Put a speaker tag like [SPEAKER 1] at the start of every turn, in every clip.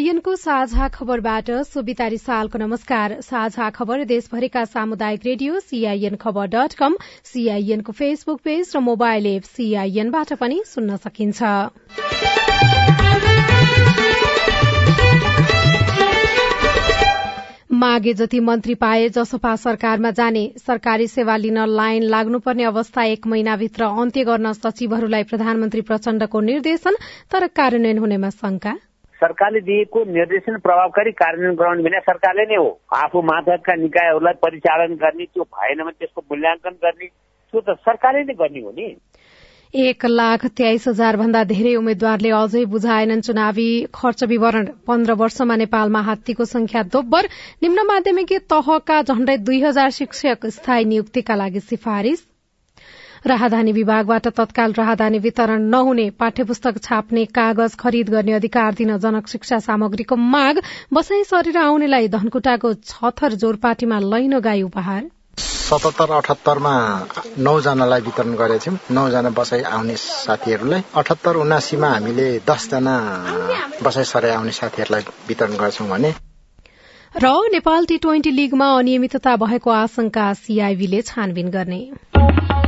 [SPEAKER 1] सीआईएनको साझा खबरबाट सुबितारी सालको नमस्कार। साझा खबर देशभरिका सामुदायिक रेडियो सीआईएन खबर डट कम सीआईएनको फेसबुक पेज र मोबाइल एप सीआईएनबाट पनि सुन्न सकिन्छ। मागे जति मन्त्री पाए जसपा सरकारमा जाने सरकारी सेवा लिन लाइन लाग्नुपर्ने अवस्था एक महिनाभित्र अन्त्य गर्न सचिवहरूलाई प्रधानमन्त्री प्रचण्डको निर्देशन तर कार्यान्वयन हुनेमा शंका
[SPEAKER 2] सरकारले दिएको निर्देशन प्रभावकारी कार्यान्वयन गराउने भने सरकारले नै हो। आफू माथका निकायहरूलाई परिचालन गर्ने त्यो भएन भने त्यसको मूल्याङ्कन गर्ने त्यो त सरकारले नै गर्ने हो नि।
[SPEAKER 1] एक लाख तेइस हजार भन्दा धेरै उम्मेद्वारले अझै बुझाएनन् चुनावी खर्च विवरण। पन्ध्र वर्षमा नेपालमा हात्तीको संख्या दोब्बर। निम्न माध्यमिक तहका झण्डै दुई हजार शिक्षक स्थायी नियुक्तिका लागि सिफारिश राहदानी विभागबाट तत्काल राहदानी वितरण नहुने पाठ्य पुस्तक छाप्ने कागज खरिद गर्ने अधिकार दिन जनक शिक्षा सामग्रीको माग बसाई सरेर आउनेलाई धनकुटाको छथर जोरपाटीमा लैनो गाई उपहार।
[SPEAKER 3] सतहत्तर अठहत्तरमा नौजनालाई वितरण गरेका थियौँ नौजना बसाई आउने साथीहरूलाई अठहत्तर उनासीमा हामीले दसजना बसाई सराई आउने साथीहरूलाई वितरण गर्छौँ भने।
[SPEAKER 1] र नेपाल टी ट्वेन्टी लीगमा अनियमितता भएको आशंका सीआईबीले छानबिन गर्ने।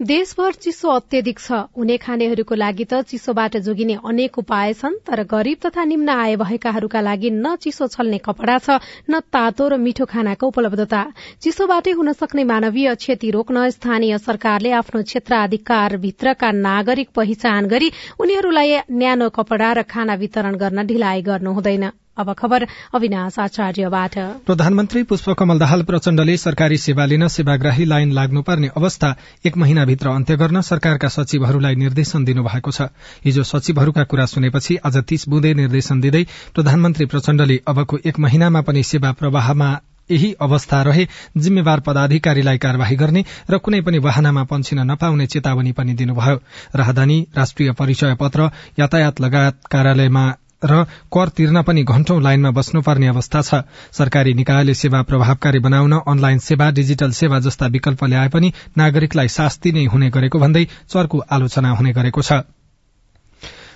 [SPEAKER 1] देशभर चिसो अत्यधिक छ। हुने खानेहरूको लागि त चिसोबाट जोगिने अनेक उपाय छन् तर गरीब तथा निम्न आय भएकाहरूका लागि न चिसो छल्ने कपड़ा छ न तातो र मिठो खानाको उपलब्धता। चिसोबाटै हुन सक्ने मानवीय क्षति रोक्न स्थानीय सरकारले आफ्नो क्षेत्राधिकार भित्रका नागरिक पहिचान गरी उनीहरूलाई न्यानो कपड़ा र खाना वितरण गर्न ढिलाइ गर्नु हुँदैन अब खबर अविनाश आचार्यबाट।
[SPEAKER 4] प्रधानमन्त्री पुष्पकमल दाहाल प्रचण्डले सरकारी सेवा लिन सेवाग्राही लाइन लाग्नुपर्ने अवस्था एक महिनाभित्र अन्त्य गर्न सरकारका सचिवहरूलाई निर्देशन दिनुभएको छ। हिजो सचिवहरूका कुरा सुनेपछि आज तीस बुँदे निर्देशन दिँदै प्रधानमन्त्री प्रचण्डले अबको एक महिनामा पनि सेवा प्रवाहमा यही अवस्था रहे जिम्मेवार पदाधिकारीलाई कार्यवाही गर्ने र कुनै पनि वाहनामा पन्छिन नपाउने चेतावनी पनि दिनुभयो। राहदानी राष्ट्रिय परिचय पत्र यातायात लगायत कार्यालयमा र कर तिर्न पनि घण्टौं लाइनमा बस्नुपर्ने अवस्था छ। सरकारी निकायले सेवा प्रभावकारी बनाउन अनलाइन सेवा डिजिटल सेवा जस्ता विकल्प ल्याए पनि नागरिकलाई शास्ति नै हुने गरेको भन्दै चर्को आलोचना हुने गरेको छ।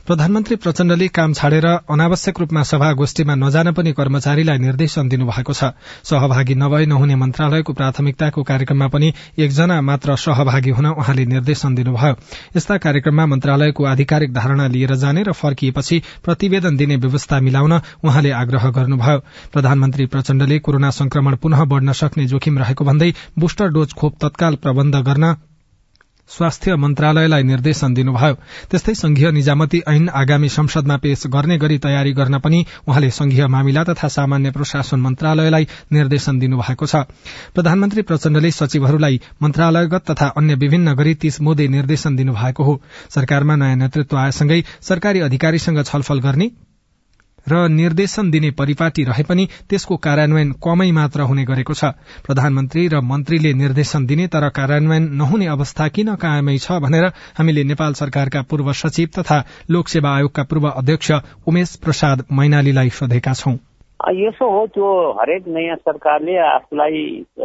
[SPEAKER 4] प्रधानमन्त्री प्रचण्डले काम छाडेर अनावश्यक रूपमा सभा गोष्ठीमा नजान पनि कर्मचारीलाई निर्देशन दिनुभएको छ। सहभागी नभए नहुने मन्त्रालयको प्राथमिकताको कार्यक्रममा पनि एकजना मात्र सहभागी हुन उहाँले निर्देशन दिनुभयो। यस्ता कार्यक्रममा मन्त्रालयको आधिकारिक धारणा लिएर जाने र फर्किएपछि प्रतिवेदन दिने व्यवस्था मिलाउन उहाँले आग्रह गर्नुभयो। प्रधानमन्त्री प्रचण्डले कोरोना संक्रमण पुनः बढ़न सक्ने जोखिम रहेको भन्दै बुस्टर डोज खोप तत्काल प्रबन्ध गर्न स्वास्थ्य मन्त्रालयलाई निर्देशन दिनुभयो। त्यस्तै संघीय निजामती ऐन आगामी संसदमा पेश गर्ने गरी तयारी गर्न पनि उहाँले संघीय मामिला तथा सामान्य प्रशासन मन्त्रालयलाई निर्देशन दिनुभएको छ। प्रधानमन्त्री प्रचण्डले सचिवहरूलाई मन्त्रालयगत तथा अन्य विभिन्न गरी तीस मुदे निर्देशन दिनुभएको हो। सरकारमा नयाँ नेतृत्व आएसँगै सरकारी अधिकारीसँग छलफल गर्ने र निर्देशन दिने परिपाटी रहे पनि त्यसको कार्यान्वयन कमै मात्र हुने गरेको छ। प्रधानमन्त्री र मन्त्रीले निर्देशन दिने तर कार्यान्वयन नहुने अवस्था किन कायमै छ भनेर हामीले नेपाल सरकारका पूर्व सचिव तथा लोकसेवा आयोगका पूर्व अध्यक्ष उमेश प्रसाद मैनालीलाई सोधेका छौं।
[SPEAKER 2] यसो हो त्यो हरेक नयाँ सरकारले आफूलाई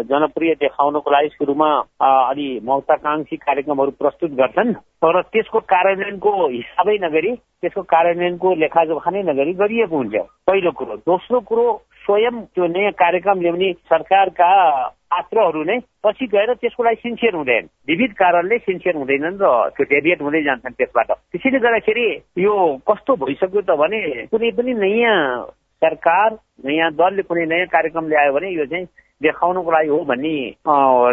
[SPEAKER 2] जनप्रिय देखाउनको लागि सुरुमा अलि महत्वाकांक्षी कार्यक्रमहरू प्रस्तुत गर्छन्। तर त्यसको कार्यान्वयनको हिसाबै नगरी त्यसको कार्यान्वयनको लेखाजोखा नै नगरी गरिएको हुन्छ। पहिलो कुरो। दोस्रो कुरो स्वयं त्यो नयाँ कार्यक्रम ल्याउने सरकारका पात्रहरू नै पछि गएर त्यसको लागि सिन्सियर हुँदैन। विविध कारणले सिन्सियर हुँदैनन् र त्यो डेभिएट हुँदै जान्छन् त्यसबाट। त्यसैले गर्दाखेरि यो कस्तो भइसक्यो त भने कुनै पनि नयाँ सरकार नयाँ दलले कुनै नयाँ कार्यक्रम ल्यायो भने यो चाहिँ देखाउनको लागि हो भन्ने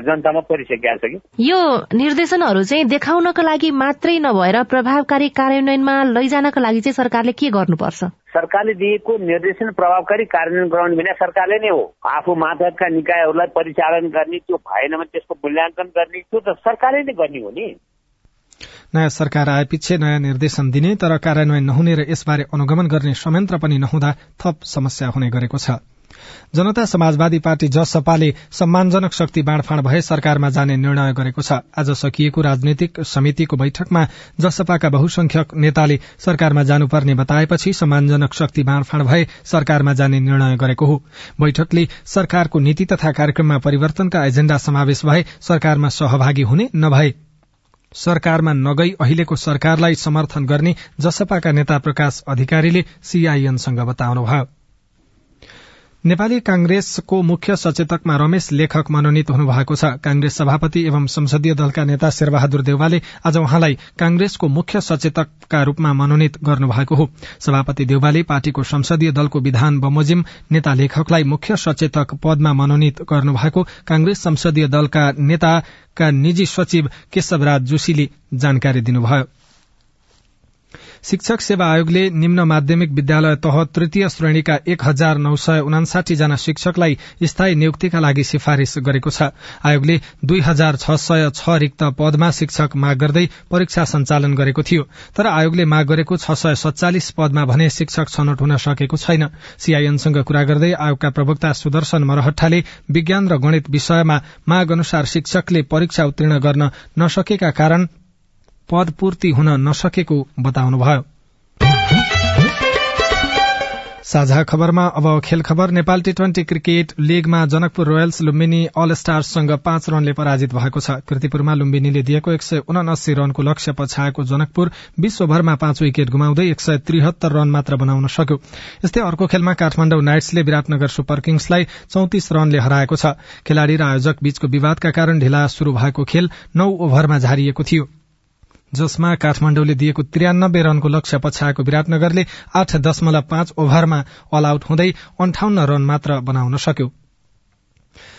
[SPEAKER 2] जनतामा परिसकेका छ
[SPEAKER 5] कि? यो निर्देशनहरू चाहिँ देखाउनको लागि मात्रै नभएर प्रभावकारी कार्यान्वयनमा लैजानको लागि चाहिँ सरकारले के गर्नुपर्छ?
[SPEAKER 2] सरकारले दिएको निर्देशन प्रभावकारी कार्यान्वयन गराउने भने सरकारले नै हो। आफू माथका निकायहरूलाई परिचालन गर्ने त्यो भएन भने त्यसको मूल्याङ्कन गर्ने त्यो त सरकारले नै गर्ने हो नि।
[SPEAKER 4] नयाँ सरकार आएपछि नयाँ निर्देशन दिने तर कार्यान्वयन नहुने र यसबारे अनुगमन गर्ने संयन्त्र पनि नहुँदा थप समस्या हुने गरेको छ। जनता समाजवादी पार्टी जसपाले सम्मानजनक शक्ति बाँडफाँड भए सरकारमा जाने निर्णय गरेको छ। आज सकिएको राजनैतिक समितिको बैठकमा जसपाका बहुसंख्यक नेताले सरकारमा जानुपर्ने बताएपछि सम्मानजनक शक्ति बाँडफाँड भए सरकारमा जाने निर्णय गरेको हो। बैठकले सरकारको नीति तथा कार्यक्रममा परिवर्तनका एजेण्डा समावेश भए सरकारमा सहभागी हुने नभए सरकारमा नगई अहिलेको सरकारलाई समर्थन गर्ने जसपाका नेता प्रकाश अधिकारीले सीआईएनसँग बताउनुभयो। नेपाली कांग्रेसको मुख्य सचेतकमा रमेश लेखक मनोनित हुनुभएको छ। कांग्रेस सभापति एवं संसदीय दलका नेता शेरबहादुर देउवाले आज उहाँलाई कांग्रेसको मुख्य सचेतकका रूपमा मनोनित गर्नुभएको हो। सभापति देउवाले पार्टीको संसदीय दलको विधान बमोजिम नेता लेखकलाई मुख्य सचेतक पदमा मनोनित गर्नुभएको कांग्रेस संसदीय दलका नेताका निजी सचिव केशवराज जोशीले जानकारी दिनुभयो। शिक्षक सेवा आयोगले निम्न माध्यमिक विद्यालय तह तृतीय श्रेणीका एक हजार नौ सय उनासाठी जना शिक्षकलाई स्थायी नियुक्तिका लागि सिफारिश गरेको छ। आयोगले दुई हजार छ सय छ रिक्त पदमा शिक्षक माग गर्दै परीक्षा सञ्चालन गरेको थियो। तर आयोगले माग गरेको छ सय सत्तालिस पदमा भने शिक्षक छनौट हुन सकेको छैन। सीआईएनसँग कुरा गर्दै आयोगका प्रवक्ता सुदर्शन मरहट्टाले विज्ञान र गणित विषयमा माग अनुसार शिक्षकले परीक्षा उत्तीर्ण गर्न नसकेका कारण पदपूर्ति हुन नसकेको बताउनुभयो। साझा खबरमा अब खेल खबर नेपाल टी ट्वेन्टी क्रिकेट लीगमा जनकपुर रोयल्स लुम्बिनी अल स्टार्ससँग पाँच रनले पराजित भएको छ। कृतिपुरमा लुम्बिनीले दिएको एक सय उनासी रनको लक्ष्य पछाएको जनकपुर बीस ओभरमा पाँच विकेट गुमाउँदै एक सय त्रिहत्तर रन मात्र बनाउन सक्यो। यस्तै अर्को खेलमा काठमाडौँ नाइट्सले विराटनगर सुपर किङ्सलाई चौतिस रनले हराएको छ। खेलाड़ी र आयोजक बीचको विवादका कारण ढिला शुरू भएको खेल नौ ओभरमा झारिएको थियो। जसमा काठमाण्डुले दिएको त्रियानब्बे रनको लक्ष्य पछ्याएको विराटनगरले आठ दशमलव पाँच ओभरमा अल आउट हुँदै अन्ठाउन्न रन मात्र बनाउन सक्यो।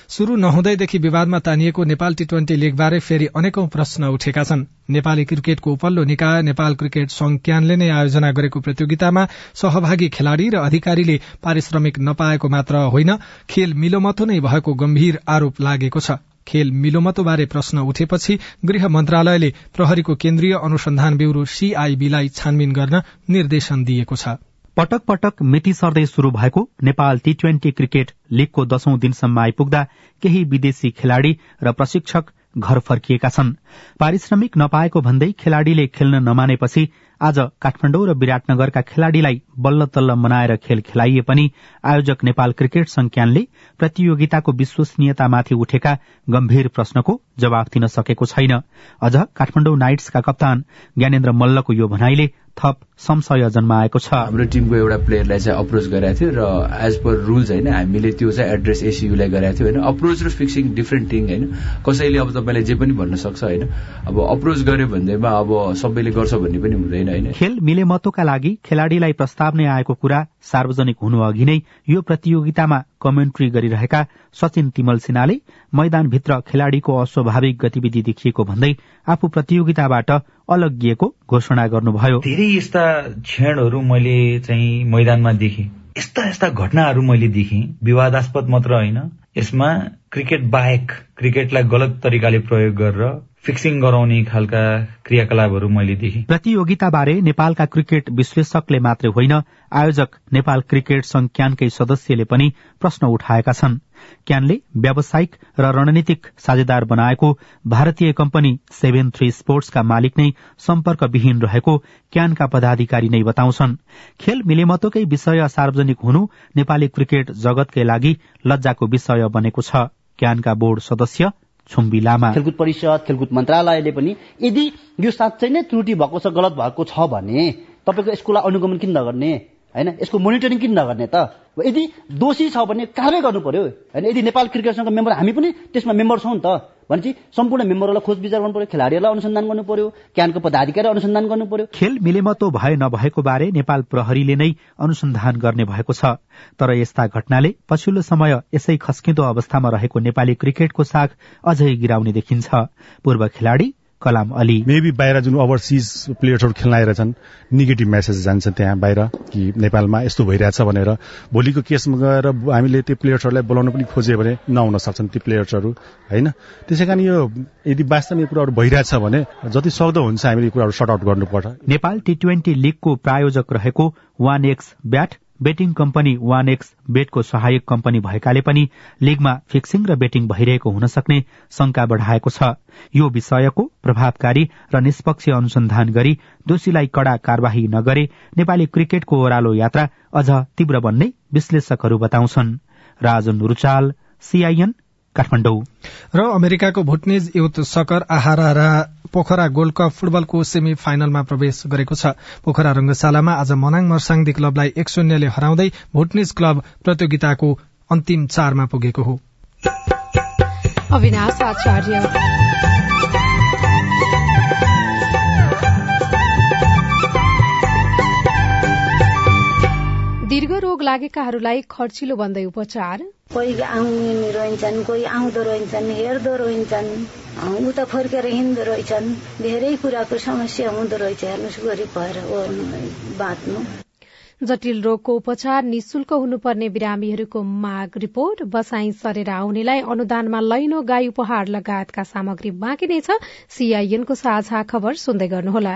[SPEAKER 4] शुरू नहुँदैदेखि विवादमा तानिएको नेपाल टी ट्वेन्टी लीगबारे फेरि अनेकौं प्रश्न उठेका छन्। नेपाली क्रिकेटको उपल्लो निकाय नेपाल क्रिकेट संघ नै आयोजना गरेको प्रतियोगितामा सहभागी खेलाड़ी र अधिकारीले पारिश्रमिक नपाएको मात्र होइन खेल मिलोमतो नै भएको गम्भीर आरोप लागेको छ। खेल मिलोमतोबारे प्रश्न उठेपछि गृह मन्त्रालयले प्रहरीको केन्द्रीय अनुसन्धान ब्यूरो सीआईबीलाई छानबिन गर्न निर्देशन दिएको छ।
[SPEAKER 6] पटक पटक मिति सर्दै शुरू भएको नेपाल टी ट्वेन्टी क्रिकेट लीगको दशौं दिनसम्म आइपुग्दा केही विदेशी खेलाड़ी र प्रशिक्षक घर फर्किएका छन्। पारिश्रमिक नपाएको भन्दै खेलाड़ीले खेल्न नमानेपछि आज काठमाडौँ र विराटनगरका खेलाड़ीलाई बल्ल तल्ल मनाएर खेल खेलाइए पनि आयोजक नेपाल क्रिकेट संज्ञानले प्रतियोगिताको विश्वसनीयतामाथि उठेका गम्भीर प्रश्नको जवाफ दिन सकेको छैन। अझ काठमाडौँ नाइट्सका कप्तान ज्ञानेन्द्र मल्लको यो भनाइले थप संशय जन्माएको छ।
[SPEAKER 7] हाम्रो टिमको एउटा प्लेयरलाई चाहिँ अप्रोच गरेको थियो र एज पर रुल्स होइन हामीले त्यो चाहिँ एड्रेस एसियुलाई गरेको थियो होइन। अप्रोच र फिक्सिङ डिफ्रेन्ट थिङ होइन। कसैले अब तपाईँलाई जे पनि भन्न सक्छ होइन। अब अप्रोच गर्यो भन्दैमा अब सबैले गर्छ भन्ने पनि हुँदैन होइन।
[SPEAKER 6] खेल मिलेमतोका लागि खेलाड़ीलाई प्रस्ताव नै आएको कुरा सार्वजनिक हुनु अघि नै यो प्रतियोगितामा कमेन्ट्री गरिरहेका सचिन तिमल सिन्हाले मैदानभित्र खेलाड़ीको अस्वाभाविक गतिविधि देखिएको भन्दै आफू प्रतियोगिताबाट अलगिएको घोषणा गर्नुभयो।
[SPEAKER 8] धेरै यस्ता क्षणहरू मैले चाहिँ मैदानमा देखेँ। यस्ता यस्ता घटनाहरू मैले देखेँ। विवादास्पद मात्र होइन। यसमा क्रिकेट बाहेक क्रिकेटलाई गलत तरिकाले प्रयोग गरेर फिक्सिङ गराउने खालका क्रियाकलापहरू मैले देखेँ।
[SPEAKER 6] प्रतियोगिताबारे नेपालका क्रिकेट विश्लेषकले मात्रै होइन आयोजक नेपाल क्रिकेट संघ क्यानकै सदस्यले पनि प्रश्न उठाएका छन्। क्यानले व्यावसायिक र रणनीतिक साझेदार बनाएको भारतीय कम्पनी सेभेन थ्री स्पोर्ट्सका मालिक नै सम्पर्कविहीन रहेको क्यानका पदाधिकारी नै बताउँछन्। खेल मिलेमतोकै विषय सार्वजनिक हुनु नेपाली क्रिकेट जगतकै लागि लज्जाको विषय बनेको छ। क्यानका बोर्ड सदस्य छुम्बी लामा।
[SPEAKER 9] खेलकुद परिषद खेलकुद मन्त्रालयले पनि यदि यो साँच्चै नै त्रुटि भएको छ गलत भएको छ भने तपाईँको यसको अनुगमन किन नगर्ने? होइन? यसको मोनिटरिङ किन नगर्ने त? यदि दोषी छ भने कारवाही गर्नु पर्यो। होइन? यदि नेपाल क्रिकेट सङ्घको मेम्बर हामी पनि त्यसमा मेम्बर छौँ नि त भनेपछि सम्पूर्ण मेम्बरहरूलाई खोज विचार गर्नु पर्यो खेलाडीहरूलाई अनुसन्धान गर्नु पर्यो क्यानको पदाधिकारी अनुसन्धान गर्नु पर्यो।
[SPEAKER 6] खेल मिलेमतो भए नभएको बारे नेपाल प्रहरीले नै अनुसन्धान गर्ने भएको छ। तर यस्ता घटनाले पछिल्लो समय यसै खस्किँदो अवस्थामा रहेको नेपाली क्रिकेटको साख अझै गिराउने देखिन्छ। पूर्व खेलाड़ी कलाम अली।
[SPEAKER 10] मेबी बाहिर जुन ओभरसिज प्लेयर्सहरू खेल्न आइरहेछन् नेगेटिभ मेसेज जान्छ त्यहाँ बाहिर कि नेपालमा यस्तो भइरहेछ भनेर। भोलिको केसमा गएर हामीले त्यो प्लेयर्सहरूलाई बोलाउन पनि खोज्यो भने नहुन सक्छन् ती प्लेयर्सहरू होइन? त्यसै कारण यो यदि वास्तवमा यो कुराहरू भइरहेछ भने जति सक्दो हुन्छ हामीले यो कुराहरू सर्ट आउट गर्नुपर्छ।
[SPEAKER 6] नेपाल टी ट्वेन्टी लीगको प्रायोजक रहेको one X bat betting company one X बेटको सहायक कम्पनी भएकाले पनि लीगमा फिक्सिङ र बेटिङ भइरहेको हुन सक्ने शंका बढ़ाएको छ। यो विषयको प्रभावकारी र निष्पक्ष अनुसन्धान गरी दोषीलाई कड़ा कार्यवाही नगरे नेपाली क्रिकेटको ओह्रालो यात्रा अझ तीव्र बन्ने विश्लेषकहरू बताउँछन्। राजन रुचाल सीआईएन काठमाडौँ।
[SPEAKER 4] र अमेरिकाको भुटनिज युथ सकर आहारा पोखरा गोल्ड कप फुटबलको सेमी फाइनलमा प्रवेश गरेको छ। पोखरा रंगशालामा आज मनाङ मर्साङदी क्लबलाई एक शून्यले हराउँदै भुटनिज क्लब प्रतियोगिताको अन्तिम चारमा पुगेको हो।
[SPEAKER 1] दीर्घ रोग लागेकाहरूलाई खर्चिलो बन्दै उपचार।
[SPEAKER 11] कोही आउने रहन्छन् कोही आउँदो रहन्छन् हेर्दो रहन्छन् उता फर्केर हिँड्दो रहेछन् धेरै कुराको समस्या हुँदो रहेछ। हेर्नुहोस् गरिब भएर बाँच्नु।
[SPEAKER 1] जटिल रोगको उपचार निशुल्क हुनुपर्ने बिरामीहरूको माग रिपोर्ट। बसाई सरेर आउनेलाई अनुदानमा लैनो गाई उपहार लगायतका सामग्री बाँकी नै छ। सीआईएनको साझा खबर सुन्दै गर्नुहोला।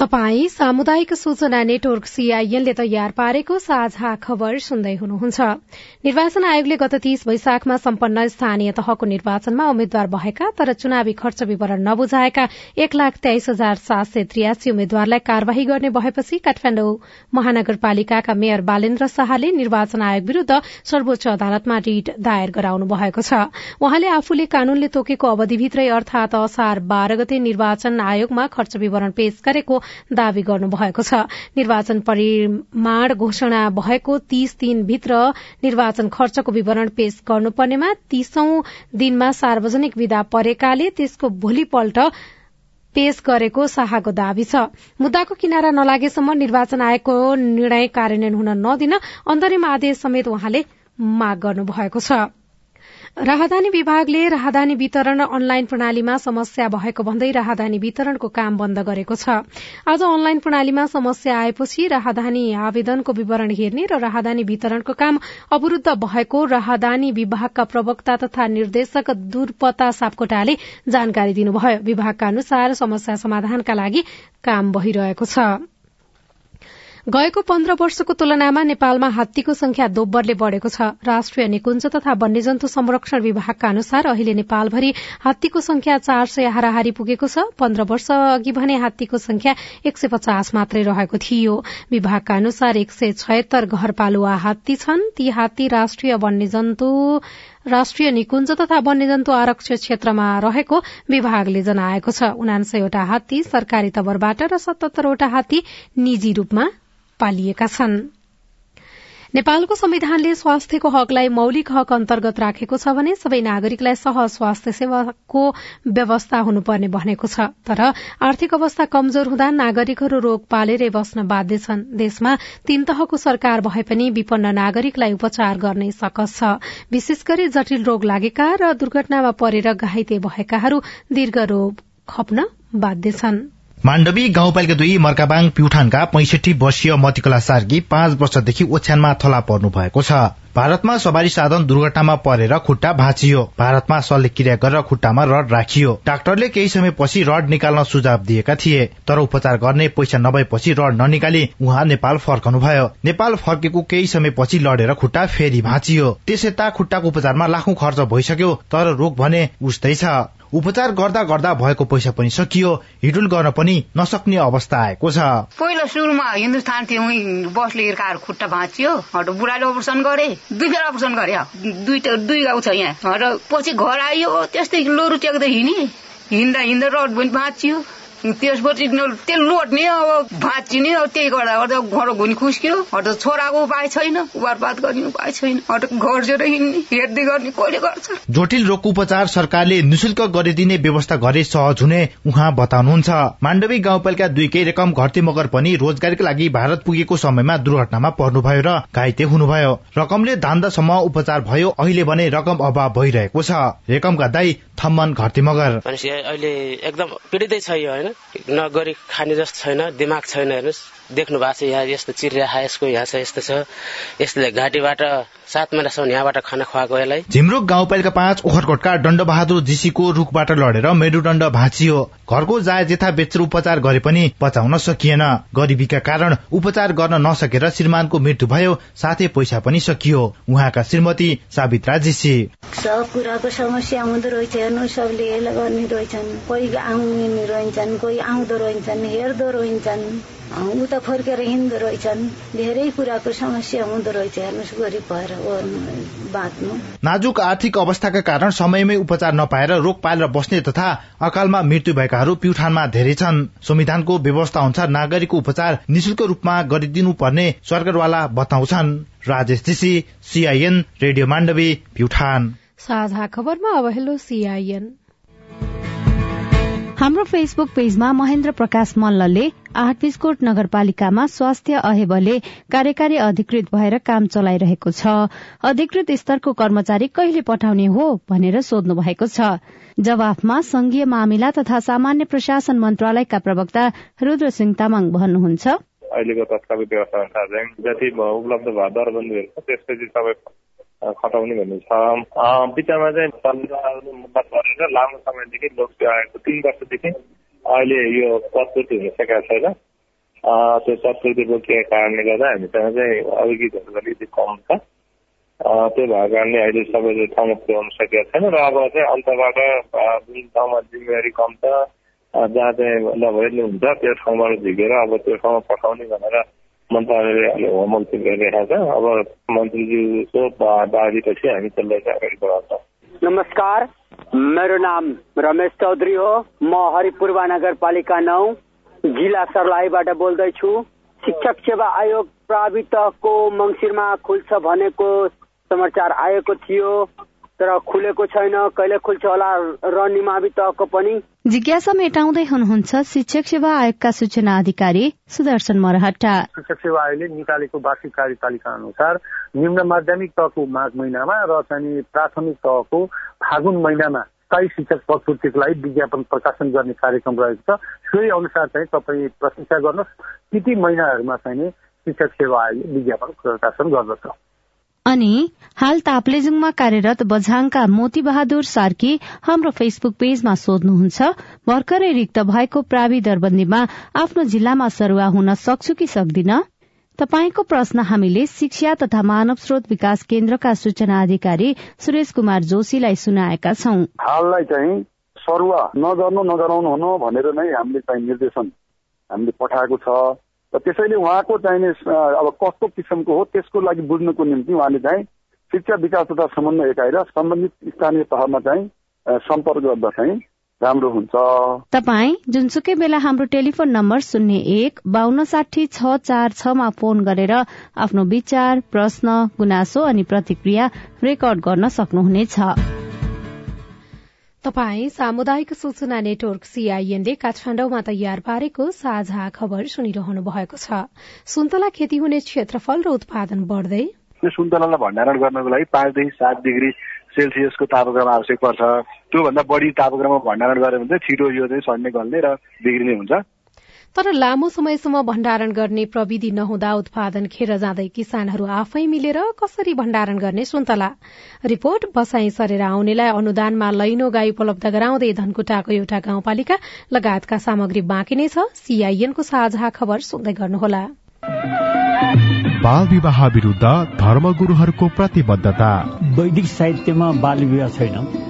[SPEAKER 1] तपाई सामुदायिक सूचना नेटवर्क सीआईएनले तयार पारेको साझा खबर सुन्दै हुनुहुन्छ। निर्वाचन आयोगले गत तीस वैशाखमा सम्पन्न स्थानीय तहको निर्वाचनमा उम्मेद्वार भएका तर चुनावी खर्च विवरण नबुझाएका एक लाख तेइस हजार सात सय त्रियासी उम्मेद्वारलाई कार्यवाही गर्ने भएपछि काठमाडौँ महानगरपालिकाका मेयर बालेन्द्र शाहले निर्वाचन आयोग विरूद्ध सर्वोच्च अदालतमा रिट दायर गराउनु भएको छ। उहाँले आफूले कानूनले तोकेको अवधिभित्रै अर्थात असार बाह्र गते निर्वाचन आयोगमा खर्च विवरण पेश गरेको दावी गर्नुभएको छ। निर्वाचन परिमाण घोषणा भएको तीस दिनभित्र निर्वाचन खर्चको विवरण पेश गर्नुपर्नेमा तीसौं दिनमा सार्वजनिक विदा परेकाले त्यसको भोलिपल्ट पेश गरेको शाहको दावी छ। मुद्दाको किनारा नलागेसम्म निर्वाचन आयोगको निर्णय कार्यान्वयन हुन नदिन अन्तरिम आदेश समेत उहाँले माग गर्नुभएको छ। राहदानी विभागले राहदानी वितरण अनलाइन प्रणालीमा समस्या भएको भन्दै राहदानी वितरणको काम बन्द गरेको छ। आज अनलाइन प्रणालीमा समस्या आएपछि राहदानी आवेदनको विवरण हेर्ने र राहदानी वितरणको काम अवरूद्ध भएको राहदानी विभागका प्रवक्ता तथा निर्देशक दुर्पता सापकोटाले जानकारी दिनुभयो। विभागका अनुसार समस्या समाधानका लागि काम भइरहेको छ। गएको पन्ध्र वर्षको तुलनामा नेपालमा हात्तीको संख्या दोब्बरले बढ़ेको छ। राष्ट्रिय निकुञ्ज तथा वन्यजन्तु संरक्षण विभागका अनुसार अहिले नेपालभरि हात्तीको संख्या चार सय हाराहारी पुगेको छ। पन्ध्र वर्ष अघि भने हात्तीको संख्या एक सय पचास मात्रै रहेको थियो। विभागका अनुसार एक सय छयत्तर घरपालुवा हात्ती छन्। ती हात्ती राष्ट्रिय वन्यजन्तु राष्ट्रिय निकुञ्ज तथा वन्यजन्तु आरक्ष क्षेत्रमा रहेको विभागले जनाएको छ। उनासयवटा हात्ती सरकारी तवरबाट र सतहत्तरवटा हात्ती निजी रूपमा पालिएका छन्। नेपालको संविधानले स्वास्थ्यको हकलाई मौलिक हक अन्तर्गत राखेको छ भने सबै नागरिकलाई सहज स्वास्थ्य सेवाको व्यवस्था हुनुपर्ने भनेको छ। तर आर्थिक अवस्था कमजोर हुँदा नागरिकहरू रोग पालेरै बस्न बाध्य छन्। देशमा तीन तहको सरकार भए पनि विपन्न नागरिकलाई उपचार गर्ने सकस छ। विशेष गरी जटिल रोग लागेका र दुर्घटनामा परेर घाइते भएकाहरू दीर्घ रोग खप्न बाध्य छन्।
[SPEAKER 12] माण्डवी गाउँपालिका दुई मर्काबाङ प्युठानका पैंसठी वर्षीय मतिकला सार्की पाँच वर्षदेखि ओछ्यानमा थला पर्नु भएको छ। भारतमा सवारी साधन दुर्घटनामा परेर खुट्टा भाँचियो। भारतमा शल्यक्रिया गरेर खुट्टामा रड राखियो। डाक्टरले केही समयपछि रड निकाल्न सुझाव दिएका थिए तर उपचार गर्ने पैसा नभएपछि रड ननिकाली उहाँ नेपाल फर्कनुभयो। नेपाल फर्केको केही समयपछि लडेर खुट्टा फेरि भाँचियो। त्यसयता खुट्टाको उपचारमा लाखौं खर्च भइसक्यो तर रोग भने उस्तै छ। उपचार गर्दा गर्दा भएको पैसा पनि सकियो हिडुल गर्न पनि नसक्ने अवस्था आएको छ।
[SPEAKER 13] पहिलो सुरुमा हिन्दुस्तान थियो बसले हिर्काएर खुट्टा भाँचियो बुढाले अपरेसन गरे दुई बेला अपरेसन गरे दुईटा दुई गाउँ छ यहाँ। र पछि घर आइयो त्यस्तै लोरु टेक्दै हिँडे हिँड्दा हिँड्दा रड पनि भाँचियो। त्यसपछि त्यो लोट्ने अब भाँचिने अब त्यही गर्दा गर्दा घरो घुनी खुस्क्यो। अरू छोराको उपाय छैन उबारपात गर्ने उपाय छैन। अरू घर हिँड्ने हेर्दै गर्ने कहिले गर्छ।
[SPEAKER 12] जटिल रोगको उपचार सरकारले निशुल्क गरिदिने व्यवस्था गरे सहज हुने उहाँ बताउनुहुन्छ। माण्डवी गाउँपालिका दुईकै रकम घट्ती मगर पनि रोजगारीका लागि भारत पुगेको समयमा दुर्घटनामा पर्नुभयो र घाइते हुनुभयो। रकमले धान्दासम्म उपचार भयो अहिले भने रकम अभाव भइरहेको छ। रेकमका दाई थम्मन घट्ती मगर।
[SPEAKER 14] अहिले एकदम पीडितै छ होइन? नगरी खाने जस्तो छैन दिमाग छैन हेर्नुहोस्। देख्नु भएको छ यहाँ यस्तो चिरिया यसको यहाँ छ यस्तो छ। यसले घाँटीबाट सात महिनासम्म यहाँबाट खाना खुवाएको यसलाई।
[SPEAKER 12] झिम्रो गाउँपालिका पाँच ओखरकोटका डण्डबहादुर जीसीको रूखबाट लडेर मेरुदण्ड भाँचियो। घरको जाय जेथा बेचेर उपचार गरे पनि बचाउन सकिएन। गरिबीका कारण उपचार गर्न नसकेर श्रीमानको मृत्यु भयो साथै पैसा पनि सकियो। उहाँका श्रीमती सावित्रा जीसी।
[SPEAKER 11] सब कुराको समस्या हुँदो रहेछ हेर्नु सबले गर्ने रहेछन्। कोही आउने रहन्छन् कोही आउँदो रहन्छन् हेर्दो रहन्छन् उता फर्केर हिँड्दो रहेछन्। धेरै कुराको समस्या हुँदो रहेछ। हेर्नुहोस् गरिब भएर बाँच्नु।
[SPEAKER 12] नाजुक आर्थिक अवस्थाका कारण समयमै उपचार नपाएर रोग पालेर बस्ने तथा अकालमा मृत्यु भएकाहरू प्युठानमा धेरै छन्। संविधानको व्यवस्था अनुसार नागरिकको उपचार निशुल्क रूपमा गरिदिनु पर्ने सरकारवाला बताउँछन्। Rajesh GC CIN radio Mandavi Pyuthan.
[SPEAKER 1] साझा खबरमा अब हेलो सीआईएन
[SPEAKER 15] हाम्रो फेसबुक पेजमा महेन्द्र प्रकाश मल्लले आठ बिस्कोट नगरपालिकामा स्वास्थ्य अहेबले कार्यकारी अधिकृत भएर काम चलाइरहेको छ। अधिकृत स्तरको कर्मचारी कहिले पठाउने हो भनेर सोध्नु भएको छ। जवाफमा संघीय मामिला तथा सामान्य प्रशासन मन्त्रालयका प्रवक्ता रुद्र सिंह तामाङ भन्नुहुन्छ।
[SPEAKER 16] अहिलेको तत्काल व्यवस्था जति उपलब्ध भयो दरबन्दीहरू त्यसपछि सबै खटाउने भन्ने छ। बिचमा चाहिँ मुद्दा परेर लामो समयदेखि लोकसेवाको तिन वर्षदेखि अहिले यो पदपूर्ति हुन सकेको छैन त्यो पदपूर्ति रोकिएको कारणले गर्दा हामीसँग चाहिँ अभिगीतहरू अलिकति कम छ। त्यो भएको कारणले अहिले सबैले ठाउँमा पुर्याउन सकेको छैन र अब चाहिँ अन्तबाट जुन ठाउँमा जिम्मेवारी कम छ जहाँ चाहिँ नभइरहनु हुन्छ त्यो ठाउँबाट झिकेर अब त्यो ठाउँमा पठाउने भनेर मन्त्रालयले अहिले होमवर्क गरिरहेको छ। अब मन्त्रीज्यूको बाजीपछि हामी त्यसलाई अगाडि बढाउँछौँ।
[SPEAKER 17] नमस्कार मेरो नाम रमेश चौधरी हो। म हरिपूर्वा नगरपालिका नौ जिल्ला सर्लाहीबाट बोल्दैछु। शिक्षक सेवा आयोग प्रावितको मङ्सिरमा खुल्छ भनेको समाचार आएको थियो तर खुलेको छैन। कहिले खुल्छ होला र निमावि तहको पनि
[SPEAKER 15] जिज्ञासा मेटाउँदै हुनुहुन्छ शिक्षक सेवा आयोगका सूचना अधिकारी सुदर्शन मरहट्टा।
[SPEAKER 18] शिक्षक सेवा आयोगले निकालेको वार्षिक कार्यतालिका अनुसार निम्न माध्यमिक तहको माघ महिनामा र चाहिँ प्राथमिक तहको फागुन महिनामा स्थायी शिक्षक पदपूर्तिको लागि विज्ञापन प्रकाशन गर्ने कार्यक्रम रहेको छ। सोही अनुसार चाहिँ तपाईँ प्रशंसा गर्नुहोस्। ती ती महिनाहरूमा चाहिँ शिक्षक सेवा आयोगले विज्ञापन प्रकाशन गर्दछ।
[SPEAKER 15] अनि हाल ताप्लेजुङमा कार्यरत बझाङका मोती बहादुर सार्की हाम्रो फेसबुक पेजमा सोध्नुहुन्छ भर्खरै रिक्त भएको प्रावि दरबन्दीमा आफ्नो जिल्लामा सरुवा हुन सक्छु कि सक्दिन?
[SPEAKER 19] तपाईँको प्रश्न हामीले शिक्षा तथा मानव स्रोत विकास केन्द्रका सूचना अधिकारी सुरेश कुमार जोशीलाई सुनाएका छौं।
[SPEAKER 20] हाललाई चाहिँ सरुवा नगर्नु नगराउनु हुनु भनेर नै हामीले चाहिँ निर्देशन हामीले पठाएको छ। र त्यसैले उहाँको चाहिने अब कस्तो किसिमको हो त्यसको लागि बुझ्नुको निम्ति उहाँले चाहिँ शिक्षा विकास तथा समन्वय एकाइ र सम्बन्धित स्थानीय तहमा चाहिँ सम्पर्क गर्दा चाहिँ राम्रो हुन्छ।
[SPEAKER 19] तपाईँ जुनसुकै बेला हाम्रो टेलिफोन नम्बर शून्य एक बान्न साठी छ चार छमा फोन गरेर आफ्नो विचार प्रश्न गुनासो अनि प्रतिक्रिया रेकर्ड गर्न सक्नुहुनेछ।
[SPEAKER 1] तपाई सामुदायिक सूचना नेटवर्क सीआईएनले काठमाडौँमा तयार पारेको साझा खबर सुनिरहनु भएको छ। सुन्तला खेती हुने क्षेत्रफल र उत्पादन बढ्दै
[SPEAKER 21] सुन्तलालाई भण्डारण गर्नको लागि पाँचदेखि सात डिग्री सेल्सियसको तापक्रम आवश्यक पर्छ। त्योभन्दा बढी तापक्रममा भण्डारण गऱ्यो भने चाहिँ छिटो यो चाहिँ सड्ने गल्ने र बिग्रिने हुन्छ।
[SPEAKER 1] तर लामो समयसम्म भण्डारण गर्ने प्रविधि नहुँदा उत्पादन खेर जाँदै किसानहरू आफै मिलेर कसरी भण्डारण गर्ने सुन्तला? रिपोर्ट बसाई सरेर आउनेलाई अनुदानमा लैनो गाई उपलब्ध गराउँदै धनकुटाको एउटा गाउँपालिका लगायतका सामग्री बाँकी नै छ। सीआईएनको साझा खबर सुन्दै गर्नुहोला।
[SPEAKER 22] बाल विवाह विरूद्ध धर्मगुरूहरूको प्रतिबद्धता।
[SPEAKER 23] वैदिक साहित्यमा बाल विवाह छैन।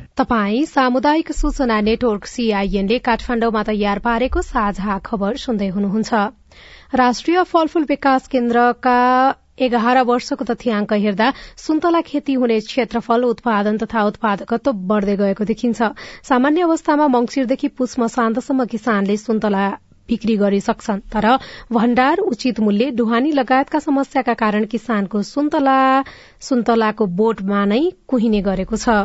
[SPEAKER 1] तपाई सामुदायिक सूचना नेटवर्क सीआईएनले काठमाडौँमा तयार पारेको साझा खबर सुन्दै हुनुहुन्छ। राष्ट्रिय फलफूल विकास केन्द्रका एघार वर्षको तथ्याङ्क हेर्दा सुन्तला खेती हुने क्षेत्रफल उत्पादन तथा उत्पादकत्व बढ़दै गएको देखिन्छ। सामान्य अवस्थामा मंगिरदेखि पुष मसान्तसम्म किसानले सुन्तला बिक्री गरिसक्छन् तर भण्डार उचित मूल्य ढुवानी लगायतका समस्याका कारण किसानको सुन्तला सुन्तलाको बोटमा नै कुहिने गरेको छ।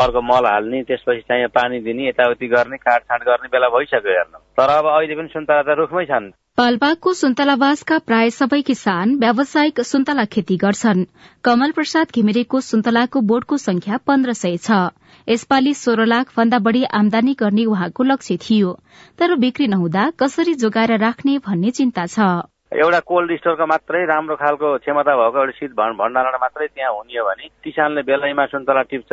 [SPEAKER 24] अर्को मल हाल्ने त्यसपछि चाहिँ पानी दिने यताउति गर्ने काटछाँट गर्ने बेला भइसक्यो हेर्नु। तर अब अहिले पनि सुन्तला त रुखमै छन्।
[SPEAKER 15] पाल्पाको सुन्तलावासका प्राय सबै किसान व्यावसायिक सुन्तला खेती गर्छन्। कमल प्रसाद घिमिरेको सुन्तलाको बोटको संख्या पन्ध्र सय छ। यसपालि सोह्र लाख भन्दा बढ़ी आमदानी गर्ने उहाँको लक्ष्य थियो। तर बिक्री नहुँदा कसरी जोगाएर राख्ने भन्ने चिन्ता छ।
[SPEAKER 24] एउटा कोल्ड स्टोरको मात्रै राम्रो खालको क्षमता भएको एउटा शीत भण्डारण मात्रै त्यहाँ हुने हो भने किसानले बेलैमा सुन्तला टिप्छ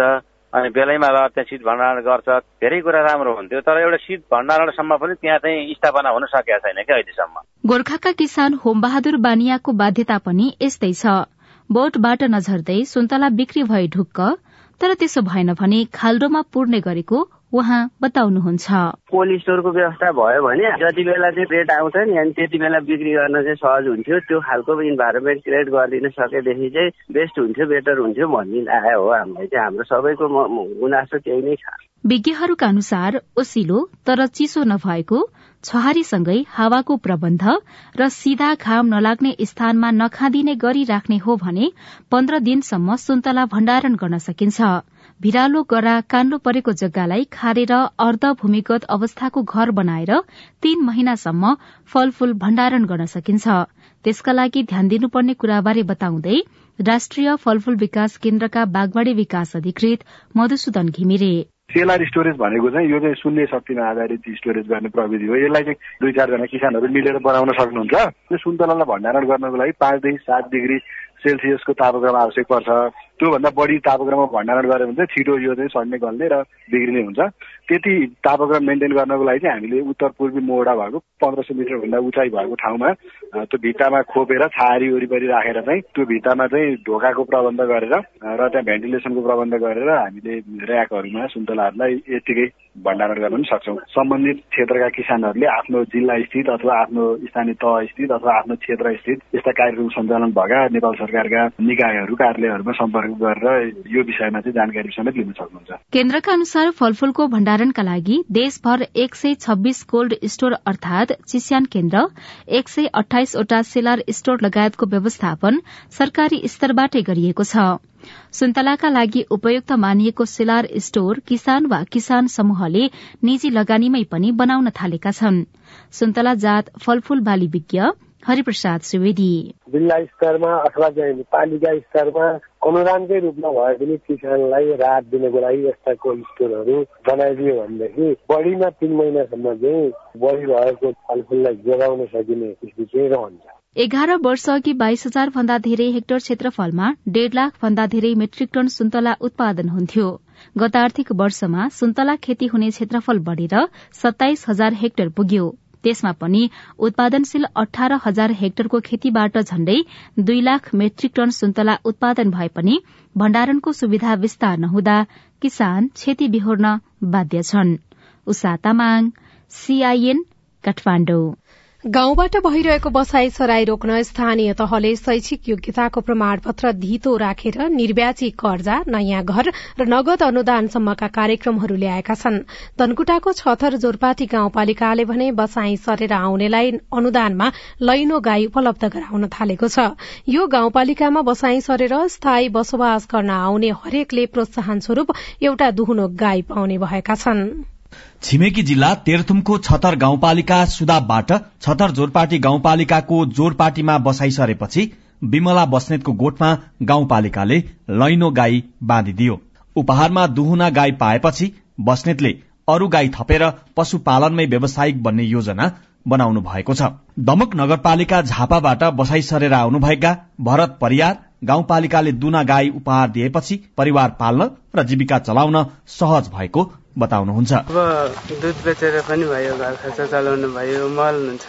[SPEAKER 24] अनि बेलैमा ल त्यहाँ शीत भण्डारण गर्छ। धेरै कुरा राम्रो हुन्थ्यो तर एउटा शीत भण्डारणसम्म पनि त्यहाँ चाहिँ स्थापना हुन सकेका छैन क्या अहिलेसम्म।
[SPEAKER 15] गोर्खाका किसान होमबहादुर बानियाको बाध्यता पनि यस्तै छ। बोटबाट नझर्दै सुन्तला बिक्री भए ढुक्क तर त्यसो भएन भने खाल्डोमा पुर्ने गरेको उहाँ बताउनुहुन्छ।
[SPEAKER 25] कोल्ड स्टोरको व्यवस्था भयो भने जति बेला चाहिँ रेट आउँछ नि अनि त्यति बेला बिक्री गर्न चाहिँ सहज हुन्थ्यो। त्यो खालको इन्भाइरोमेन्ट क्रिएट गरिदिन सकेदेखि चाहिँ बेस्ट हुन्थ्यो बेटर हुन्थ्यो भन्ने आयो हो हामीलाई चाहिँ। हाम्रो सबैको गुनासो त्यही नै छ।
[SPEAKER 15] विज्ञहरूका अनुसार ओसिलो तर चिसो नभएको छहारीसँगै हावाको प्रबन्ध र सिधा घाम नलाग्ने स्थानमा नखादिने गरी राख्ने हो भने पन्ध्र दिनसम्म सुन्तला भण्डारण गर्न सकिन्छ। भिरालो गरा काण्डो परेको जग्गालाई खारेर अर्ध भूमिगत अवस्थाको घर बनाएर तीन महिनासम्म फलफूल भण्डारण गर्न सकिन्छ। त्यसका लागि ध्यान दिनुपर्ने कुराबारे बताउँदै राष्ट्रिय फलफूल विकास केन्द्रका बागवाड़ी विकास अधिकृत मधुसूदन घिमिरे।
[SPEAKER 21] सेलार स्टोरेज भनेको चाहिँ यो चाहिँ शून्य शक्तिमा आधारित स्टोरेज गर्ने प्रविधि हो। यसलाई चाहिँ दुई चारजना किसानहरू मिलेर बनाउन सक्नुहुन्छ। यो सुन्तलालाई भण्डारण गर्नको लागि पाँचदेखि सात डिग्री सेल्सियसको तापक्रम आवश्यक पर्छ। त्योभन्दा बढी तापक्रममा भण्डारण गऱ्यो भने चाहिँ छिटो यो चाहिँ सड्ने गल्ने र बिग्रिने हुन्छ। त्यति तापक्रम मेन्टेन गर्नको लागि चाहिँ हामीले उत्तर पूर्वी मोडा भएको पन्ध्र सय मिटरभन्दा उचाइ भएको ठाउँमा त्यो भित्तामा खोपेर छारी वरिपरि राखेर चाहिँ त्यो भित्तामा चाहिँ ढोकाको प्रबन्ध गरेर र त्यहाँ भेन्टिलेसनको प्रबन्ध गरेर हामीले ऱ्याकहरूमा सुन्तलाहरूलाई यत्तिकै भण्डारण गर्न पनि सक्छौँ। सम्बन्धित क्षेत्रका किसानहरूले आफ्नो जिल्ला स्थित अथवा आफ्नो स्थानीय तह स्थित अथवा आफ्नो क्षेत्र स्थित यस्ता कार्यक्रम सञ्चालन भएका नेपाल सरकारका निकायहरू कार्यालयहरूमा सम्पर्क गरेर यो विषयमा चाहिँ जानकारी समेत लिन सक्नुहुन्छ।
[SPEAKER 15] केन्द्रका अनुसार फलफूलको भण्डारणका लागि देशभर एक सय छब्बीस कोल्ड स्टोर अर्थात चिस्यान केन्द्र एक सय अठाइसवटा सेलार स्टोर लगायतको व्यवस्थापन सरकारी स्तरबाटै गरिएको छ। सुन्तलाका लागि उपयुक्त मानिएको सेलार स्टोर किसान वा किसान समूहले निजी लगानीमै पनि बनाउन थालेका छन्। सुन्तला जात फलफूल बाली विज्ञ हरिप्रसाद सुवेदी।
[SPEAKER 26] जिल्ला स्तरमा अथवा पालिका स्तरमा अनुदानकै रूपमा भए पनि किसानलाई राहत दिनको लागि यस्ता कोल्ड स्टोरहरू बनाइदियो भनेदेखि बढीमा तीन महिनासम्म चाहिँ बढी भएको फलफुललाई जोगाउन सकिने स्थिति चाहिँ रहन्छ।
[SPEAKER 15] एघार वर्ष अघि बाइस हजार भन्दा धेरै हेक्टर क्षेत्रफलमा डेढ़ लाख भन्दा धेरै मेट्रिक टन सुन्तला उत्पादन हुन्थ्यो। गत आर्थिक वर्षमा सुन्तला खेती हुने क्षेत्रफल बढ़ेर सत्ताइस हजार हेक्टर पुग्यो। त्यसमा पनि उत्पादनशील अठार हजार हेक्टरको खेतीबाट झण्डै दुई लाख मेट्रिक टन सुन्तला उत्पादन भए पनि भण्डारणको सुविधा विस्तार नहुँदा किसान क्षति बिहोर्न बाध्य छन्।
[SPEAKER 1] गाउँबाट भइरहेको बसाई सराई रोक्न स्थानीय तहले शैक्षिक योग्यताको प्रमाणपत्र धितो राखेर निर्व्याजी कर्जा नयाँ घर र नगद अनुदानसम्मका कार्यक्रमहरू ल्याएका छन्। धनकुटाको छथर जोरपाटी गाउँपालिकाले भने बसाई सरेर आउनेलाई अनुदानमा लैनो गाई उपलब्ध गराउन थालेको छ। यो गाउँपालिकामा बसाई सरेर स्थायी बसोबास गर्न आउने हरेकले प्रोत्साहन स्वरूप एउटा दुहुनो गाई पाउने भएका छनृ।
[SPEAKER 27] छिमेकी जिल्ला तेह्रथुमको छतर गाउँपालिका सुदाबबाट छतर जोरपाटी गाउँपालिकाको जोरपाटीमा बसाई सरेपछि विमला बस्नेतको गोठमा गाउँपालिकाले लैनो गाई बाँधिदियो। उपहारमा दुहुना गाई पाएपछि बस्नेतले अरू गाई थपेर पशुपालनमै व्यावसायिक बन्ने योजना बनाउनु भएको छ। दमक नगरपालिका झापाबाट बसाई सरेर आउनुभएका भरत परियार गाउँपालिकाले दुना गाई उपहार दिएपछि परिवार पाल्न र जीविका चलाउन सहज भएको बताउनुहुन्छ।
[SPEAKER 28] अब दुध बेचेर पनि भयो घर खर्च चलाउनु भयो मल हुन्छ।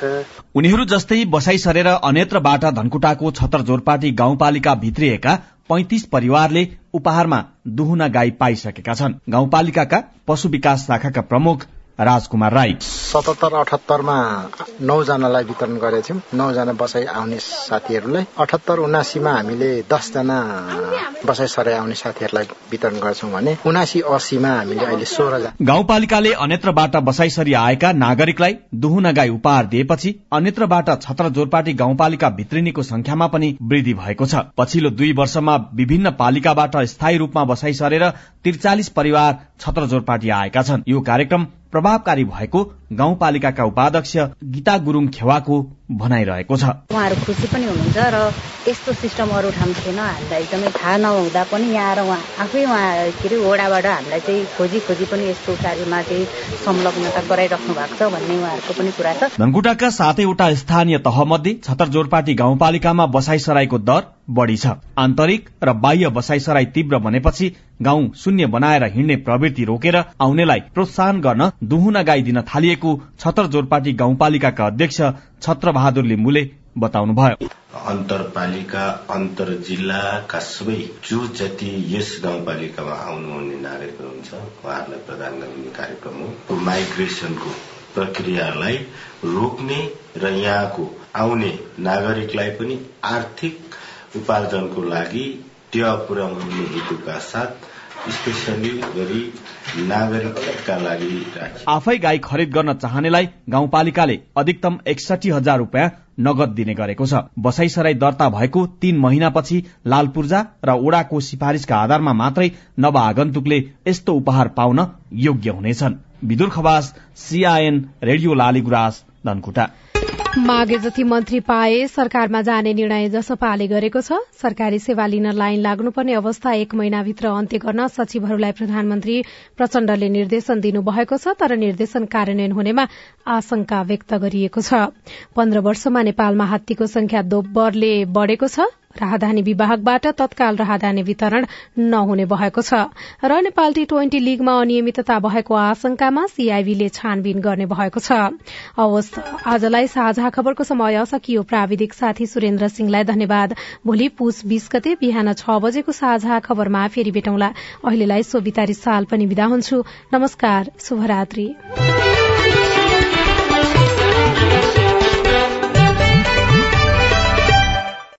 [SPEAKER 27] उनीहरू जस्तै बसाई सरेर अन्यत्रबाट धनकुटाको छतर जोरपाटी गाउँपालिका भित्रिएका पैंतिस परिवारले उपहारमा दुहुना गाई पाइसकेका छन्। गाउँपालिकाका पशु विकास शाखाका प्रमुख राजकुमार राई।
[SPEAKER 29] सतहत्तर अठहत्तरमा नौजनालाई वितरण गरेका थियौँ। नौजना बसाई आउने साथीहरूलाई अठहत्तर उनासीमा हामीले दसजना बसाई सराई आउने साथीहरूलाई वितरण गर्छौँ भने उनासी अस्सीमा हामीले अहिले सोह्रजना।
[SPEAKER 27] गाउँपालिकाले अन्यत्रबाट बसाई सरी आएका नागरिकलाई दुहुना गाई उपहार दिएपछि अन्यत्रबाट छत्र जोरपाटी गाउँपालिका भित्रिनेको संख्यामा पनि वृद्धि भएको छ। पछिल्लो दुई वर्षमा विभिन्न पालिकाबाट स्थायी रूपमा बसाई सरेर त्रिचालिस परिवार छत्र जोरपाटी आएका छन्। यो कार्यक्रम प्रभावकारी भएको गाउँपालिकाका उपाध्यक्ष गीता गुरूङ खेवाको भनाइरहेको छ।
[SPEAKER 30] उहाँहरू खुसी पनि हुनुहुन्छ र यस्तो सिस्टम अरू ठाउँ थिएन। हामीलाई एकदमै थाहा नहुँदा पनि यहाँ आएर उहाँ आफै उहाँ के अरे वडाबाट हामीलाई चाहिँ खोजी खोजी पनि यस्तो कार्यमा चाहिँ संलग्नता गराइराख्नु भएको छ भन्ने उहाँहरूको पनि कुरा छ।
[SPEAKER 27] धनकुटाका सातैवटा स्थानीय तह मध्ये छतर जोरपाटी गाउँपालिकामा बसाई सराईको दर बढ़ी छ। आन्तरिक र बाह्य बसाई सराई तीव्र बनेपछि गाउँ शून्य बनाएर हिँड्ने प्रवृत्ति रोकेर आउनेलाई प्रोत्साहन गर्न दुहुना गाई दिन थालिएको छतर जोरपाटी गाउँपालिकाका अध्यक्ष छत्र बहादुर लिम्बुले बताउनुभयो।
[SPEAKER 31] अन्तरपालिका अन्तर जिल्लाका सबै जो जति यस गाउँपालिकामा आउनुहुने नागरिकहरू हुन्छ उहाँहरूलाई प्रदान गरिने कार्यक्रम हो। माइग्रेसनको प्रक्रियालाई रोक्ने र यहाँको आउने नागरिकलाई पनि आर्थिक उपार्जनको लागि टेवा पुर्याउने हेतुका साथ
[SPEAKER 27] आफै गाई खरिद गर्न चाहनेलाई गाउँपालिकाले अधिकतम एकसठी हजार रूपियाँ नगद दिने गरेको छ। बसाईसराई दर्ता भएको तीन महिनापछि लाल पूर्जा र ओडाको सिफारिशका आधारमा मात्रै नव आगन्तुकले यस्तो उपहार पाउन योग्य हुनेछन्। Bidur Khawas CIN radio Laligurans Dhankuta.
[SPEAKER 1] मागे जति मन्त्री पाए सरकारमा जाने निर्णय जसपाले गरेको छ। सरकारी सेवा लिन लाइन लाग्नुपर्ने अवस्था एक महिनाभित्र अन्त्य गर्न सचिवहरूलाई प्रधानमन्त्री प्रचण्डले निर्देशन दिनुभएको छ तर निर्देशन कार्यान्वयन हुनेमा आशंका व्यक्त गरिएको छ। पन्ध्र वर्षमा नेपालमा हात्तीको संख्या दोब्बरले बढ़ेको छ। राहदानी विभागबाट तत्काल राहदानी वितरण नहुने भएको छ। र नेपाल टी ट्वेन्टी लीगमा अनियमितता भएको आशंकामा सीआईबीले छानबिन गर्ने भएको छ। आजलाई साझा खबरको समय सकियो। प्राविधिक साथी सुरेन्द्र सिंहलाई धन्यवाद। भोलि पुस बीस गते बिहान छ बजेको साझा खबरमा फेरि भेटौँला। अहिलेलाई सोभितारी साल पनि विदा हुन्छु। नमस्कार शुभरात्री।